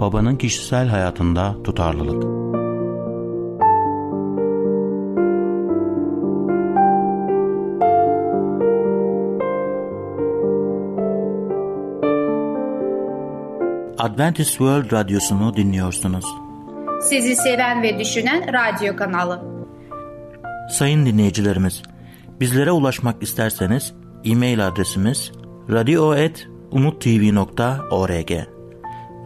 babanın kişisel hayatında tutarlılık. Adventist World Radyosu'nu dinliyorsunuz. Sizi seven ve düşünen radyo kanalı. Sayın dinleyicilerimiz, bizlere ulaşmak isterseniz e-mail adresimiz radio.umutv.org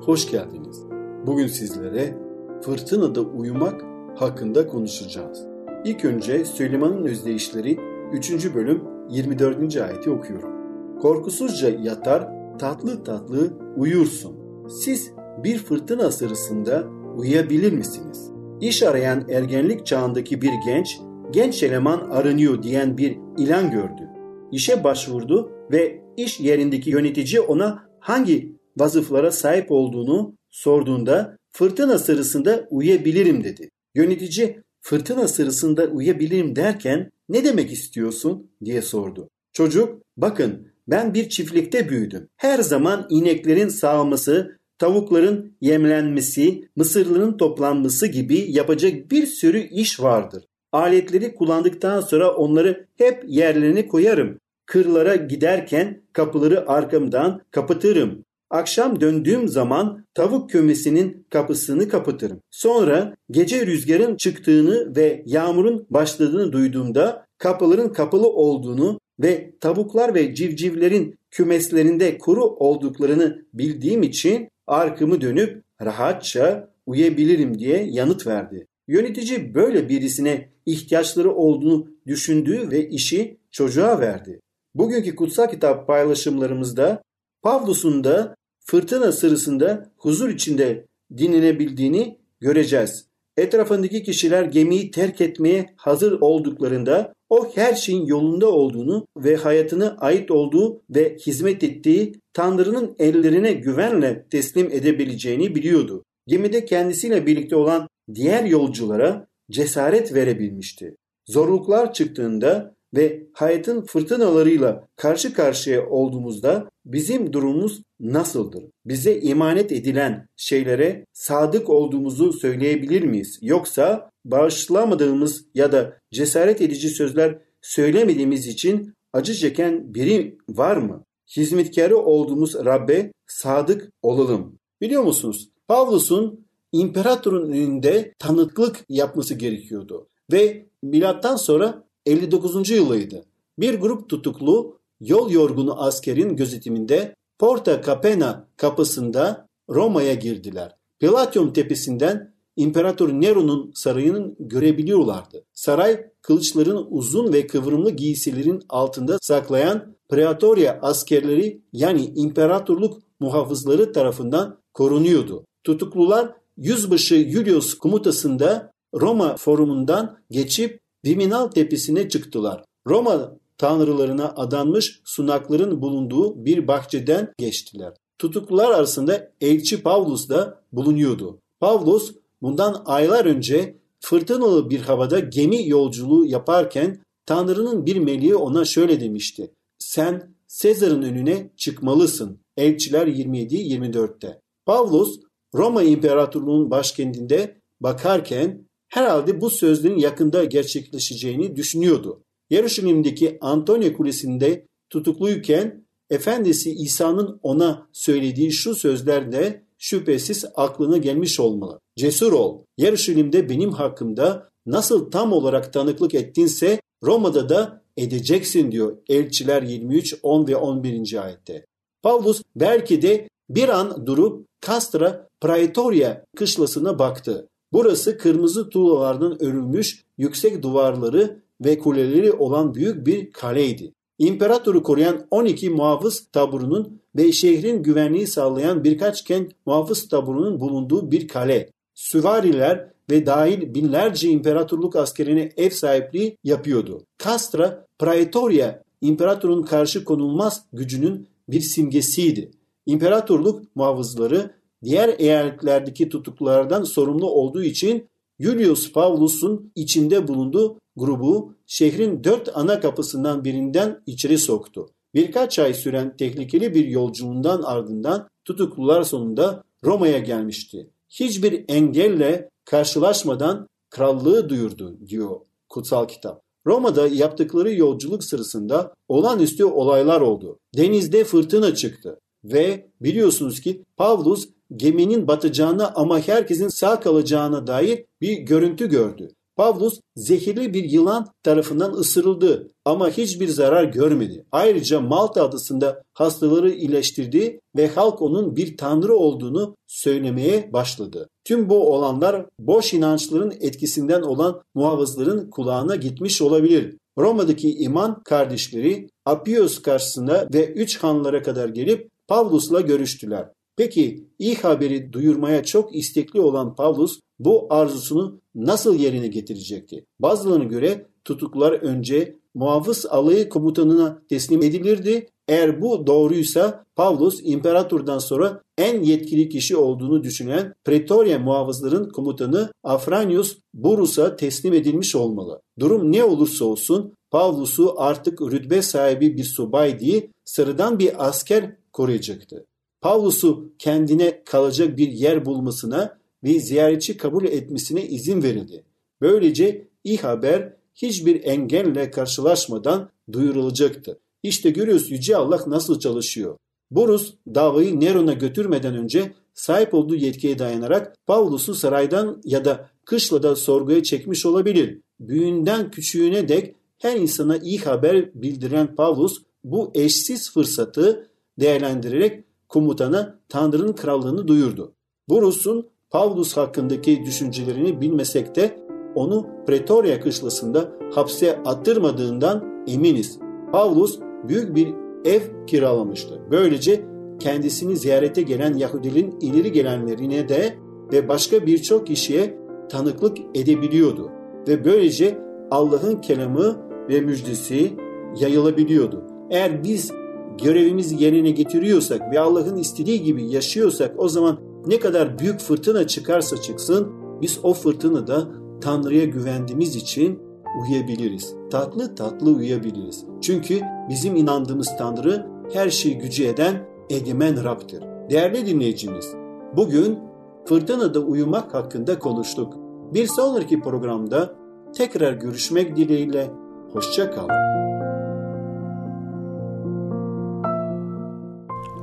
hoş geldiniz. Bugün sizlere fırtınada uyumak hakkında konuşacağız. İlk önce Süleyman'ın özdeyişleri 3. bölüm 24. ayeti okuyorum. Korkusuzca yatar, tatlı tatlı uyursun. Siz bir fırtına sırasında uyuyabilir misiniz? İş arayan ergenlik çağındaki bir genç, genç eleman aranıyor diyen bir ilan gördü. İşe başvurdu ve iş yerindeki yönetici ona hangi vazıflara sahip olduğunu sorduğunda fırtına sırasında uyuyabilirim dedi. Yönetici fırtına sırasında uyuyabilirim derken ne demek istiyorsun diye sordu. Çocuk bakın ben bir çiftlikte büyüdüm. Her zaman ineklerin sağılması, tavukların yemlenmesi, mısırların toplanması gibi yapacak bir sürü iş vardır. Aletleri kullandıktan sonra onları hep yerlerine koyarım. Kırlara giderken kapıları arkamdan kapatırım. Akşam döndüğüm zaman tavuk kümesinin kapısını kapatırım. Sonra gece rüzgarın çıktığını ve yağmurun başladığını duyduğumda kapıların kapalı olduğunu ve tavuklar ve civcivlerin kümeslerinde kuru olduklarını bildiğim için arkamı dönüp rahatça uyuyabilirim diye yanıt verdi. Yönetici böyle birisine ihtiyaçları olduğunu düşündüğü ve işi çocuğa verdi. Bugünkü kutsal kitap paylaşımlarımızda Pavlus'un da fırtına sırasında huzur içinde dinlenebildiğini göreceğiz. Etrafındaki kişiler gemiyi terk etmeye hazır olduklarında o her şeyin yolunda olduğunu ve hayatına ait olduğu ve hizmet ettiği Tanrı'nın ellerine güvenle teslim edebileceğini biliyordu. Gemide kendisiyle birlikte olan diğer yolculara cesaret verebilmişti. Zorluklar çıktığında ve hayatın fırtınalarıyla karşı karşıya olduğumuzda bizim durumumuz nasıldır? Bize emanet edilen şeylere sadık olduğumuzu söyleyebilir miyiz? Yoksa bağışlamadığımız ya da cesaret edici sözler söylemediğimiz için acı çeken biri var mı? Hizmetkarı olduğumuz Rabbe sadık olalım. Biliyor musunuz? Pavlus'un imparatorun önünde tanıklık yapması gerekiyordu. Ve milattan sonra 59. yılıydı. Bir grup tutuklu yol yorgunu askerin gözetiminde Porta Capena kapısında Roma'ya girdiler. Platium tepesinden İmparator Nero'nun sarayını görebiliyorlardı. Saray kılıçların uzun ve kıvrımlı giysilerin altında saklayan Praetoria askerleri yani imparatorluk muhafızları tarafından korunuyordu. Tutuklular yüzbaşı Julius komutasında Roma forumundan geçip Viminal tepesine çıktılar. Roma tanrılarına adanmış sunakların bulunduğu bir bahçeden geçtiler. Tutuklular arasında elçi Pavlus da bulunuyordu. Pavlus bundan aylar önce fırtınalı bir havada gemi yolculuğu yaparken Tanrı'nın bir meleği ona şöyle demişti. Sen Sezar'ın önüne çıkmalısın. Elçiler 27-24'te. Pavlus Roma İmparatorluğu'nun başkentinde bakarken herhalde bu sözlerin yakında gerçekleşeceğini düşünüyordu. Yarışilim'deki Antonia Kulesi'nde tutukluyken Efendisi İsa'nın ona söylediği şu sözler de şüphesiz aklına gelmiş olmalı. Cesur ol. Yarışilimde benim hakkımda nasıl tam olarak tanıklık ettinse Roma'da da edeceksin diyor Elçiler 23, 10 ve 11. ayette. Pavlus belki de bir an durup Castra Praetoria kışlasına baktı. Burası kırmızı tuğlalardan örülmüş yüksek duvarları ve kuleleri olan büyük bir kaleydi. İmparatoru koruyan 12 muhafız taburunun ve şehrin güvenliği sağlayan birkaç kent muhafız taburunun bulunduğu bir kale. Süvariler ve dahil binlerce imparatorluk askerine ev sahipliği yapıyordu. Castra Praetoria imparatorun karşı konulmaz gücünün bir simgesiydi. İmparatorluk muhafızları diğer eyaletlerdeki tutuklulardan sorumlu olduğu için Julius Paulus'un içinde bulunduğu grubu şehrin dört ana kapısından birinden içeri soktu. Birkaç ay süren tehlikeli bir yolculuğundan ardından tutuklular sonunda Roma'ya gelmişti. Hiçbir engelle karşılaşmadan krallığı duyurdu diyor kutsal kitap. Roma'da yaptıkları yolculuk sırasında olağanüstü olaylar oldu. Denizde fırtına çıktı ve biliyorsunuz ki Pavlus geminin batacağına ama herkesin sağ kalacağına dair bir görüntü gördü. Pavlus zehirli bir yılan tarafından ısırıldı ama hiçbir zarar görmedi. Ayrıca Malta adasında hastaları iyileştirdi ve halk onun bir tanrı olduğunu söylemeye başladı. Tüm bu olanlar boş inançların etkisinden olan muhafızların kulağına gitmiş olabilir. Roma'daki iman kardeşleri Apios karşısında ve üç hanlara kadar gelip Pavlus'la görüştüler. Peki iyi haberi duyurmaya çok istekli olan Pavlus bu arzusunu nasıl yerine getirecekti? Bazılarına göre tutuklar önce muhafız alayı komutanına teslim edilirdi. Eğer bu doğruysa Pavlus imparatordan sonra en yetkili kişi olduğunu düşünen Pretoria muhafızların komutanı Afranius Burus'a teslim edilmiş olmalı. Durum ne olursa olsun Pavlus'u artık rütbe sahibi bir subay değil sıradan bir asker koruyacaktı. Pavlus'u kendine kalacak bir yer bulmasına ve ziyaretçi kabul etmesine izin verildi. Böylece iyi haber hiçbir engelle karşılaşmadan duyurulacaktı. İşte görüyoruz Yüce Allah nasıl çalışıyor. Borus davayı Neron'a götürmeden önce sahip olduğu yetkiye dayanarak Pavlus'u saraydan ya da kışlada sorguya çekmiş olabilir. Büyüğünden küçüğüne dek her insana iyi haber bildiren Pavlus bu eşsiz fırsatı değerlendirerek komutana Tanrı'nın krallığını duyurdu. Burus'un Pavlus hakkındaki düşüncelerini bilmesek de onu Pretoria kışlasında hapse attırmadığından eminiz. Pavlus büyük bir ev kiralamıştı. Böylece kendisini ziyarete gelen Yahudilerin ileri gelenlerine de ve başka birçok kişiye tanıklık edebiliyordu. Ve böylece Allah'ın kelamı ve müjdesi yayılabiliyordu. Eğer biz görevimizi yerine getiriyorsak ve Allah'ın istediği gibi yaşıyorsak o zaman ne kadar büyük fırtına çıkarsa çıksın biz o fırtınada Tanrı'ya güvendiğimiz için uyuyabiliriz. Tatlı tatlı uyuyabiliriz. Çünkü bizim inandığımız Tanrı her şeyi gücü eden egemen Rab'dır. Değerli dinleyicimiz, bugün fırtınada uyumak hakkında konuştuk. Bir sonraki programda tekrar görüşmek dileğiyle hoşça kalın.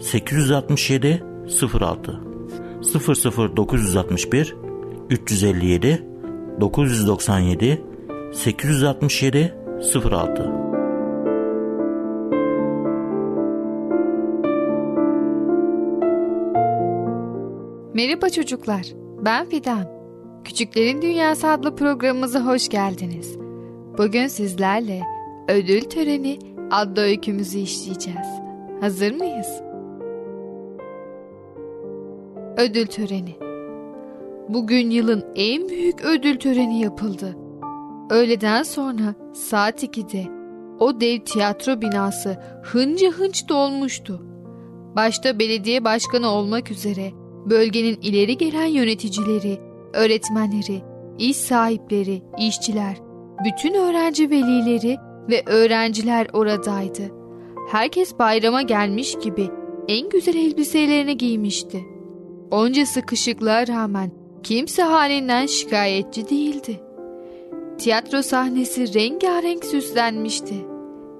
867 06 00 961 357 997 867 06 Merhaba çocuklar, ben Fidan. Küçüklerin Dünyası adlı programımıza hoş geldiniz. Bugün sizlerle ödül töreni adlı öykümüzü işleyeceğiz. Hazır mıyız? Ödül töreni. Bugün yılın en büyük ödül töreni yapıldı. Öğleden sonra saat 2'de o dev tiyatro binası hınca hınç dolmuştu. Başta belediye başkanı olmak üzere bölgenin ileri gelen yöneticileri, öğretmenleri, iş sahipleri, işçiler, bütün öğrenci velileri ve öğrenciler oradaydı. Herkes bayrama gelmiş gibi en güzel elbiselerini giymişti. Onca sıkışıklığa rağmen kimse halinden şikayetçi değildi. Tiyatro sahnesi rengarenk süslenmişti.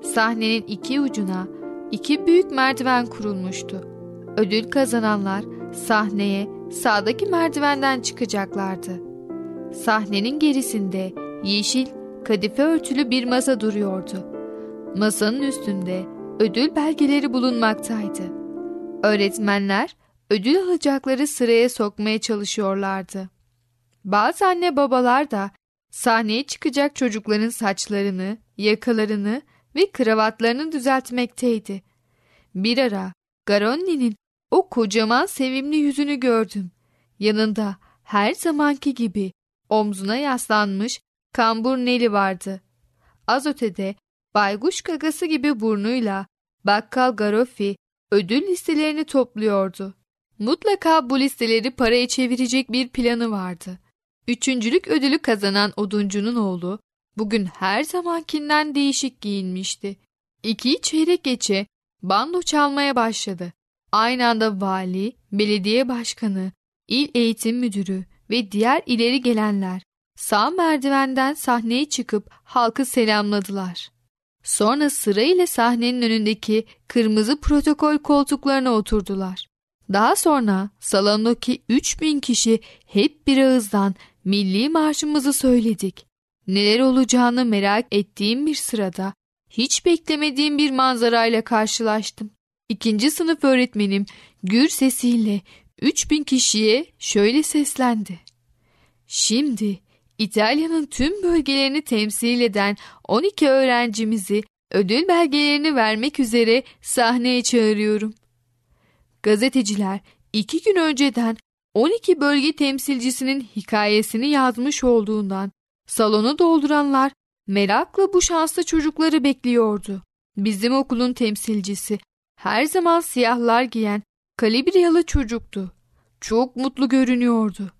Sahnenin iki ucuna iki büyük merdiven kurulmuştu. Ödül kazananlar sahneye sağdaki merdivenden çıkacaklardı. Sahnenin gerisinde yeşil kadife örtülü bir masa duruyordu. Masanın üstünde ödül belgeleri bulunmaktaydı. Öğretmenler ödül alacakları sıraya sokmaya çalışıyorlardı. Bazı anne babalar da sahneye çıkacak çocukların saçlarını, yakalarını ve kravatlarını düzeltmekteydi. Bir ara Garoni'nin o kocaman sevimli yüzünü gördüm. Yanında her zamanki gibi omzuna yaslanmış kambur Neli vardı. Az ötede bayguş gagası gibi burnuyla bakkal Garofi ödül listelerini topluyordu. Mutlaka bu listeleri paraya çevirecek bir planı vardı. Üçüncülük ödülü kazanan oduncunun oğlu bugün her zamankinden değişik giyinmişti. İki çeyrek geçe bando çalmaya başladı. Aynı anda vali, belediye başkanı, il eğitim müdürü ve diğer ileri gelenler sağ merdivenden sahneye çıkıp halkı selamladılar. Sonra sırayla sahnenin önündeki kırmızı protokol koltuklarına oturdular. Daha sonra salondaki 3000 kişi hep bir ağızdan milli marşımızı söyledik. Neler olacağını merak ettiğim bir sırada hiç beklemediğim bir manzarayla karşılaştım. İkinci sınıf öğretmenim gür sesiyle 3000 kişiye şöyle seslendi. Şimdi İtalya'nın tüm bölgelerini temsil eden 12 öğrencimizi ödül belgelerini vermek üzere sahneye çağırıyorum. Gazeteciler iki gün önceden 12 bölge temsilcisinin hikayesini yazmış olduğundan salonu dolduranlar merakla bu şanslı çocukları bekliyordu. Bizim okulun temsilcisi her zaman siyahlar giyen kalibriyalı çocuktu. Çok mutlu görünüyordu.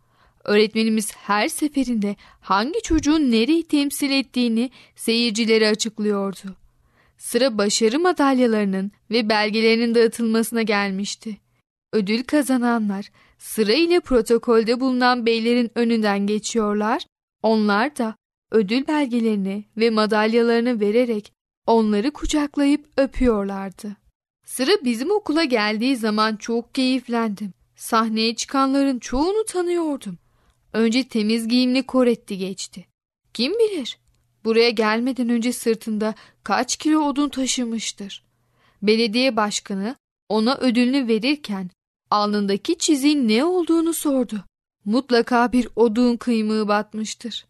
Öğretmenimiz her seferinde hangi çocuğun nereyi temsil ettiğini seyircilere açıklıyordu. Sıra başarı madalyalarının ve belgelerinin dağıtılmasına gelmişti. Ödül kazananlar sırayla protokolde bulunan beylerin önünden geçiyorlar. Onlar da ödül belgelerini ve madalyalarını vererek onları kucaklayıp öpüyorlardı. Sıra bizim okula geldiği zaman çok keyiflendim. Sahneye çıkanların çoğunu tanıyordum. Önce temiz giyimli Koretti geçti. Kim bilir buraya gelmeden önce sırtında kaç kilo odun taşımıştır. Belediye başkanı ona ödülünü verirken alnındaki çiziğin ne olduğunu sordu. Mutlaka bir odun kıymığı batmıştır.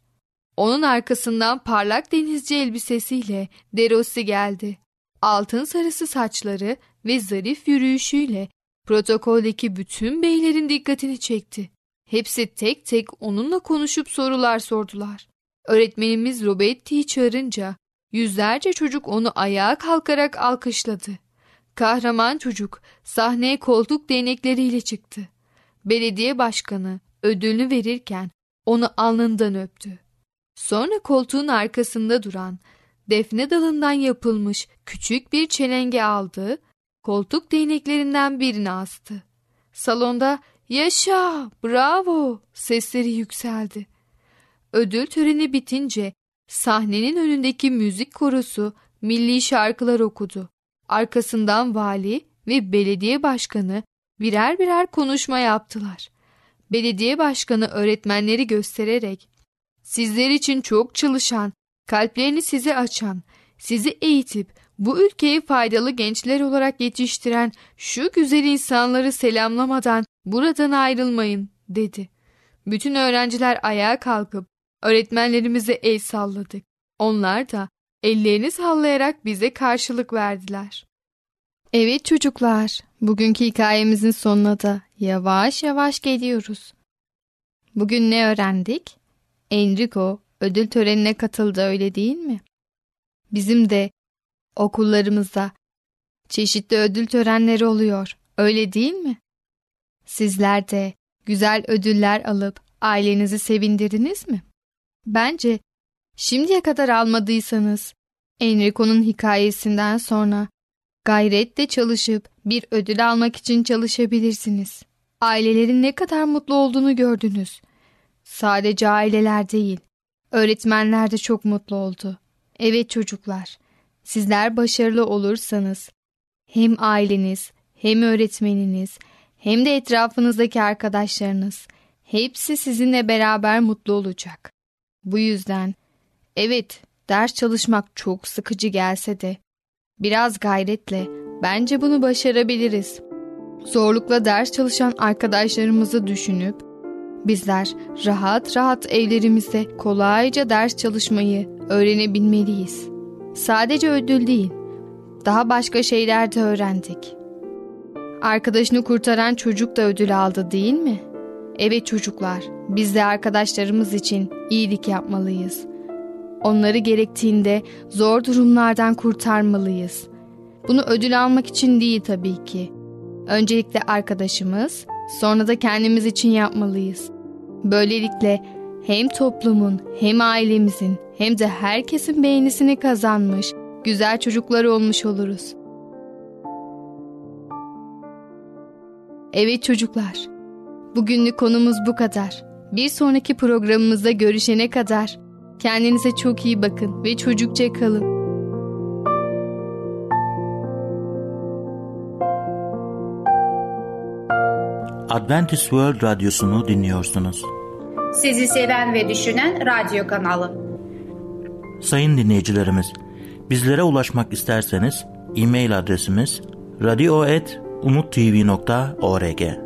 Onun arkasından parlak denizci elbisesiyle Derossi geldi. Altın sarısı saçları ve zarif yürüyüşüyle protokoldeki bütün beylerin dikkatini çekti. Hepsi tek tek onunla konuşup sorular sordular. Öğretmenimiz Robetti'yi çağırınca yüzlerce çocuk onu ayağa kalkarak alkışladı. Kahraman çocuk sahneye koltuk değnekleriyle çıktı. Belediye başkanı ödülünü verirken onu alnından öptü. Sonra koltuğun arkasında duran defne dalından yapılmış küçük bir çelenge aldı, koltuk değneklerinden birini astı. Salonda yaşa, bravo sesleri yükseldi. Ödül töreni bitince sahnenin önündeki müzik korosu milli şarkılar okudu. Arkasından vali ve belediye başkanı birer birer konuşma yaptılar. Belediye başkanı öğretmenleri göstererek sizler için çok çalışan, kalplerini size açan, sizi eğitip bu ülkeye faydalı gençler olarak yetiştiren şu güzel insanları selamlamadan buradan ayrılmayın dedi. Bütün öğrenciler ayağa kalkıp öğretmenlerimize el salladık. Onlar da ellerini sallayarak bize karşılık verdiler. Evet çocuklar, bugünkü hikayemizin sonuna da yavaş yavaş geliyoruz. Bugün ne öğrendik? Enrico ödül törenine katıldı öyle değil mi? Bizim de okullarımızda çeşitli ödül törenleri oluyor öyle değil mi? Sizler de güzel ödüller alıp ailenizi sevindirdiniz mi? Bence şimdiye kadar almadıysanız Enrico'nun hikayesinden sonra gayretle çalışıp bir ödül almak için çalışabilirsiniz. Ailelerin ne kadar mutlu olduğunu gördünüz. Sadece aileler değil, öğretmenler de çok mutlu oldu. Evet çocuklar, sizler başarılı olursanız hem aileniz, hem öğretmeniniz, hem de etrafınızdaki arkadaşlarınız hepsi sizinle beraber mutlu olacak. Bu yüzden evet ders çalışmak çok sıkıcı gelse de biraz gayretle bence bunu başarabiliriz. Zorlukla ders çalışan arkadaşlarımızı düşünüp bizler rahat rahat evlerimizde kolayca ders çalışmayı öğrenebilmeliyiz. Sadece ödül değil, daha başka şeyler de öğrendik. Arkadaşını kurtaran çocuk da ödül aldı değil mi? Evet çocuklar, biz de arkadaşlarımız için iyilik yapmalıyız. Onları gerektiğinde zor durumlardan kurtarmalıyız. Bunu ödül almak için değil tabii ki. Öncelikle arkadaşımız, sonra da kendimiz için yapmalıyız. Böylelikle hem toplumun, hem ailemizin, hem de herkesin beğenisini kazanmış, güzel çocuklar olmuş oluruz. Evet çocuklar, bugünlük konumuz bu kadar. Bir sonraki programımızda görüşene kadar kendinize çok iyi bakın ve çocukça kalın. Adventist World Radyosu'nu dinliyorsunuz. Sizi seven ve düşünen radyo kanalı. Sayın dinleyicilerimiz, bizlere ulaşmak isterseniz e-mail adresimiz radio.umutv.org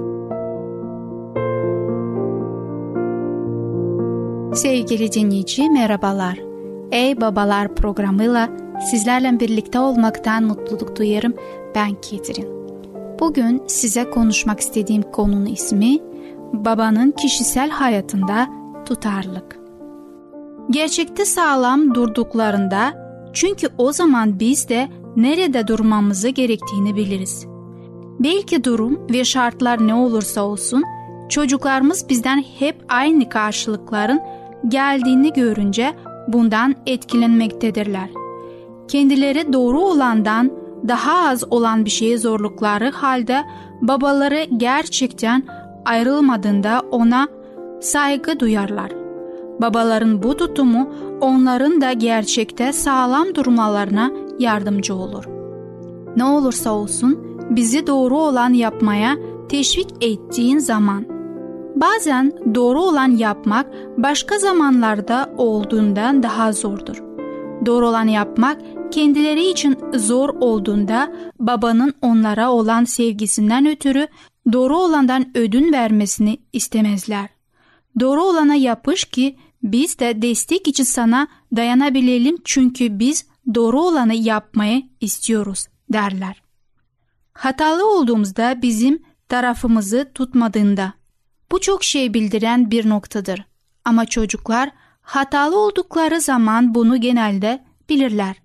Sevgili dinleyici merhabalar. Ey Babalar programıyla sizlerle birlikte olmaktan mutluluk duyarım. Ben Ketrin. Bugün size konuşmak istediğim konunun ismi babanın kişisel hayatında tutarlılık. Gerçekte sağlam durduklarında çünkü o zaman biz de nerede durmamızı gerektiğini biliriz. Belki durum ve şartlar ne olursa olsun çocuklarımız bizden hep aynı karşılıkların geldiğini görünce bundan etkilenmektedirler. Kendileri doğru olandan daha az olan bir şeye zorlukları halde babaları gerçekten ayrılmadığında ona saygı duyarlar. Babaların bu tutumu onların da gerçekte sağlam durmalarına yardımcı olur. Ne olursa olsun bizi doğru olan yapmaya teşvik ettiğin zaman bazen doğru olan yapmak başka zamanlarda olduğundan daha zordur. Doğru olan yapmak kendileri için zor olduğunda babanın onlara olan sevgisinden ötürü doğru olandan ödün vermesini istemezler. Doğru olana yapış ki biz de destek için sana dayanabilelim çünkü biz doğru olanı yapmayı istiyoruz derler. Hatalı olduğumuzda bizim tarafımızı tutmadığında bu çok şey bildiren bir noktadır. Ama çocuklar hatalı oldukları zaman bunu genelde bilirler.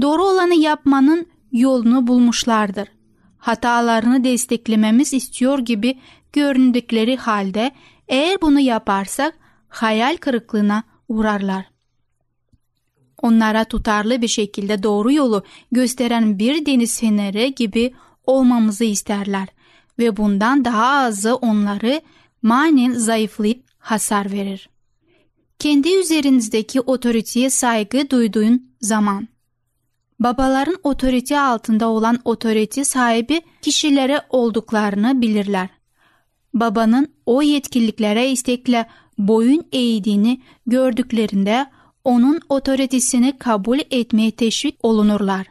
Doğru olanı yapmanın yolunu bulmuşlardır. Hatalarını desteklememiz istiyor gibi göründükleri halde eğer bunu yaparsak hayal kırıklığına uğrarlar. Onlara tutarlı bir şekilde doğru yolu gösteren bir deniz feneri gibi olmamızı isterler ve bundan daha azı onları manen zayıflayıp hasar verir. Kendi üzerinizdeki otoriteye saygı duyduğun zaman babaların otorite altında olan otorite sahibi kişilere olduklarını bilirler. Babanın o yetkiliklere istekle boyun eğdiğini gördüklerinde onun otoritesini kabul etmeye teşvik olunurlar.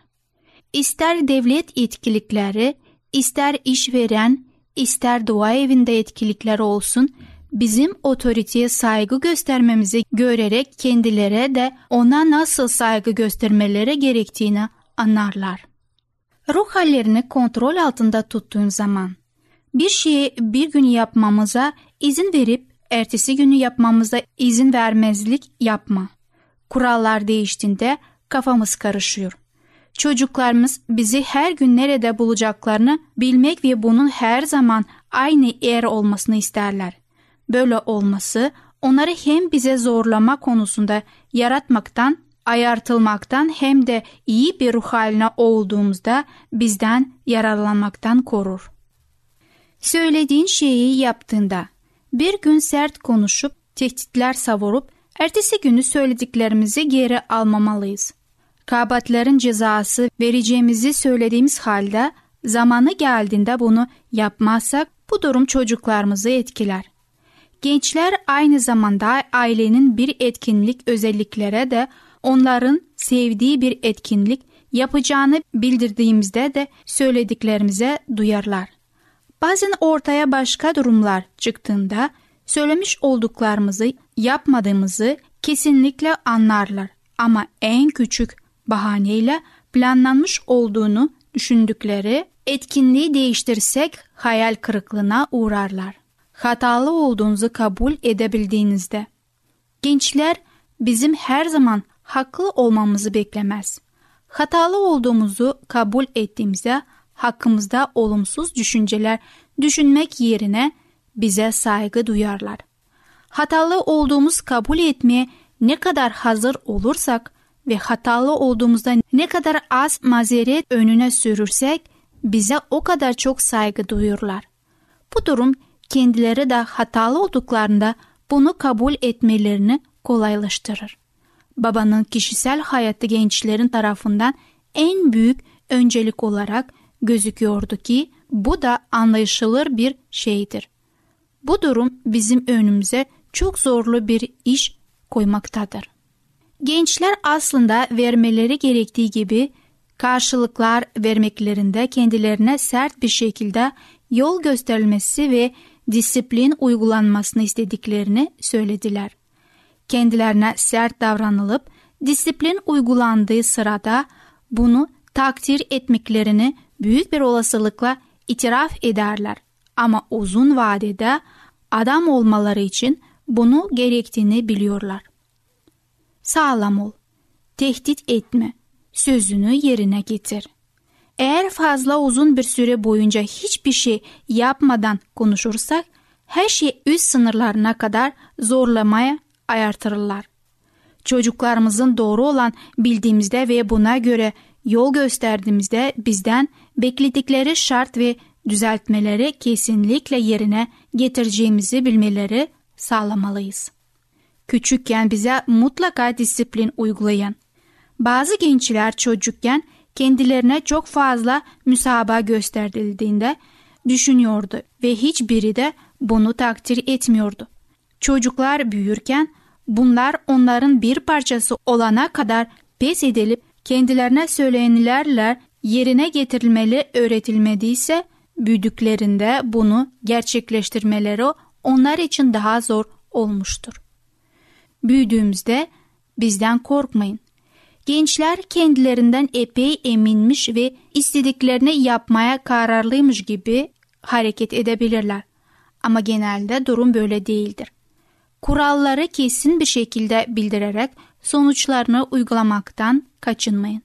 İster devlet yetkilikleri, ister işveren, ister dua evinde yetkilikler olsun, bizim otoriteye saygı göstermemizi görerek kendilere de ona nasıl saygı göstermeleri gerektiğini anlarlar. Ruh hallerini kontrol altında tuttuğun zaman bir şeyi bir gün yapmamıza izin verip ertesi günü yapmamıza izin vermezlik yapma. Kurallar değiştiğinde kafamız karışıyor. Çocuklarımız bizi her gün nerede bulacaklarını bilmek ve bunun her zaman aynı yer olmasını isterler. Böyle olması onları hem bize zorlama konusunda yaratmaktan, ayartılmaktan hem de iyi bir ruh haline olduğumuzda bizden yararlanmaktan korur. Söylediğin şeyi yaptığında bir gün sert konuşup tehditler savurup ertesi günü söylediklerimizi geri almamalıyız. Kabatların cezası vereceğimizi söylediğimiz halde zamanı geldiğinde bunu yapmazsak bu durum çocuklarımızı etkiler. Gençler aynı zamanda ailenin bir etkinlik özelliklere de onların sevdiği bir etkinlik yapacağını bildirdiğimizde de söylediklerimize duyarlar. Bazen ortaya başka durumlar çıktığında söylemiş olduklarımızı yapmadığımızı kesinlikle anlarlar ama en küçük bahaneyle planlanmış olduğunu düşündükleri etkinliği değiştirsek hayal kırıklığına uğrarlar. Hatalı olduğunuzu kabul edebildiğinizde. Gençler bizim her zaman haklı olmamızı beklemez. Hatalı olduğumuzu kabul ettiğimizde hakkımızda olumsuz düşünceler düşünmek yerine bize saygı duyarlar. Hatalı olduğumuz kabul etmeye ne kadar hazır olursak ve hatalı olduğumuzda ne kadar az mazeret önüne sürürsek bize o kadar çok saygı duyurlar. Bu durum kendileri de hatalı olduklarında bunu kabul etmelerini kolaylaştırır. Babanın kişisel hayatı gençlerin tarafından en büyük öncelik olarak gözüküyordu ki bu da anlaşılır bir şeydir. Bu durum bizim önümüze çok zorlu bir iş koymaktadır. Gençler aslında vermeleri gerektiği gibi karşılıklar vermeklerinde kendilerine sert bir şekilde yol gösterilmesi ve disiplin uygulanmasını istediklerini söylediler. Kendilerine sert davranılıp disiplin uygulandığı sırada bunu takdir etmeklerini büyük bir olasılıkla itiraf ederler. Ama uzun vadede adam olmaları için bunu gerektiğini biliyorlar. Sağlam ol. Tehdit etme. Sözünü yerine getir. Eğer fazla uzun bir süre boyunca hiçbir şey yapmadan konuşursak her şey üst sınırlarına kadar zorlamaya ayartırlar. Çocuklarımızın doğru olan bildiğimizde ve buna göre yol gösterdiğimizde bizden bekledikleri şart ve düzeltmeleri kesinlikle yerine getireceğimizi bilmeleri sağlamalıyız. Küçükken bize mutlaka disiplin uygulayan. Bazı gençler çocukken kendilerine çok fazla müsabaka gösterildiğinde düşünüyordu ve hiçbiri de bunu takdir etmiyordu. Çocuklar büyürken bunlar onların bir parçası olana kadar pes edilip kendilerine söylenenlerle yerine getirilmeli öğretilmediyse büyüdüklerinde bunu gerçekleştirmeleri onlar için daha zor olmuştur. Büyüdüğümüzde bizden korkmayın. Gençler kendilerinden epey eminmiş ve istediklerini yapmaya kararlıymış gibi hareket edebilirler. Ama genelde durum böyle değildir. Kuralları kesin bir şekilde bildirerek sonuçlarını uygulamaktan kaçınmayın.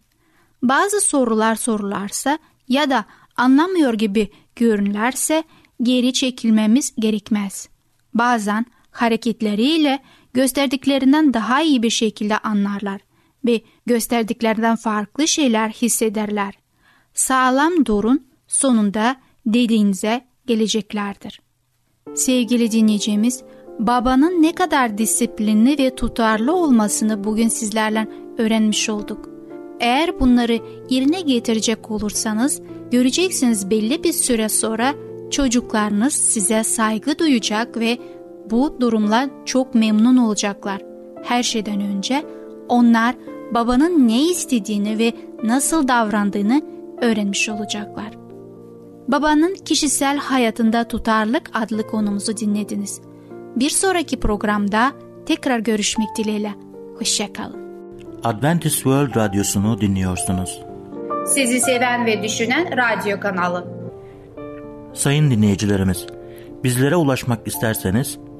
Bazı sorular sorularsa ya da anlamıyor gibi görünürlerse geri çekilmemiz gerekmez. Bazen hareketleriyle gösterdiklerinden daha iyi bir şekilde anlarlar ve gösterdiklerinden farklı şeyler hissederler. Sağlam durun sonunda dediğinize geleceklerdir. Sevgili dinleyicimiz, babanın ne kadar disiplinli ve tutarlı olmasını bugün sizlerle öğrenmiş olduk. Eğer bunları yerine getirecek olursanız göreceksiniz belli bir süre sonra çocuklarınız size saygı duyacak ve bu durumla çok memnun olacaklar. Her şeyden önce onlar babanın ne istediğini ve nasıl davrandığını öğrenmiş olacaklar. Babanın kişisel hayatında tutarlık adlı konumuzu dinlediniz. Bir sonraki programda tekrar görüşmek dileğiyle. Hoşçakalın. Adventist World Radyosu'nu dinliyorsunuz. Sizi seven ve düşünen radyo kanalı. Sayın dinleyicilerimiz, bizlere ulaşmak isterseniz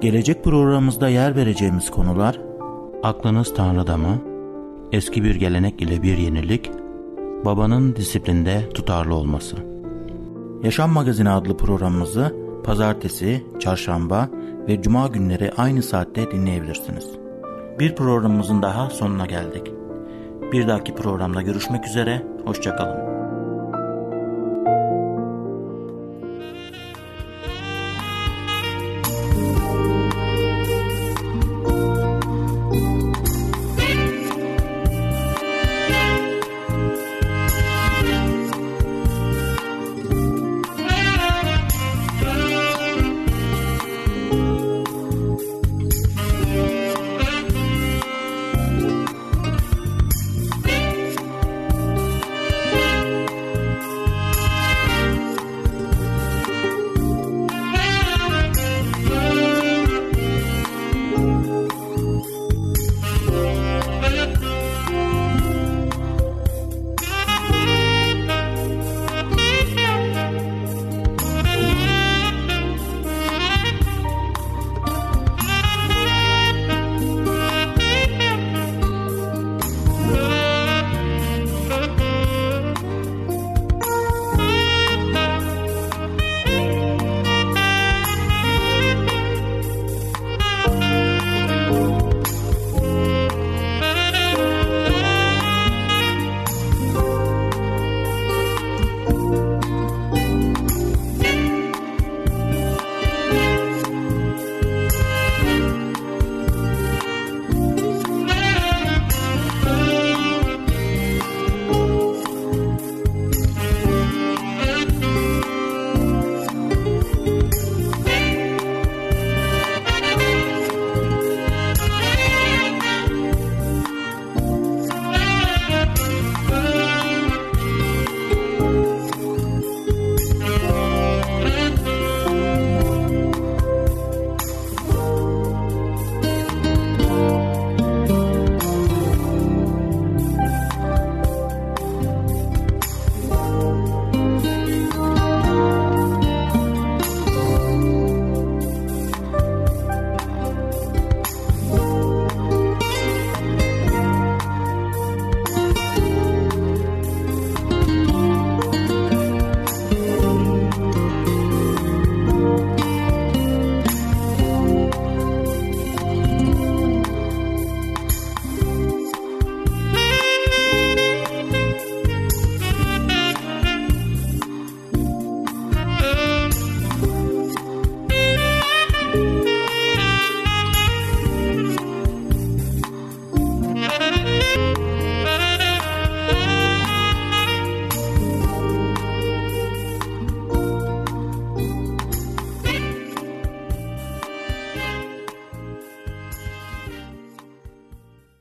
Gelecek programımızda yer vereceğimiz konular Aklınız Tanrı'da mı? Eski bir gelenek ile bir yenilik Babanın disiplinde tutarlı olması Yaşam Magazini adlı programımızı pazartesi, çarşamba ve cuma günleri aynı saatte dinleyebilirsiniz. Bir programımızın daha sonuna geldik. Bir dahaki programda görüşmek üzere, hoşçakalın.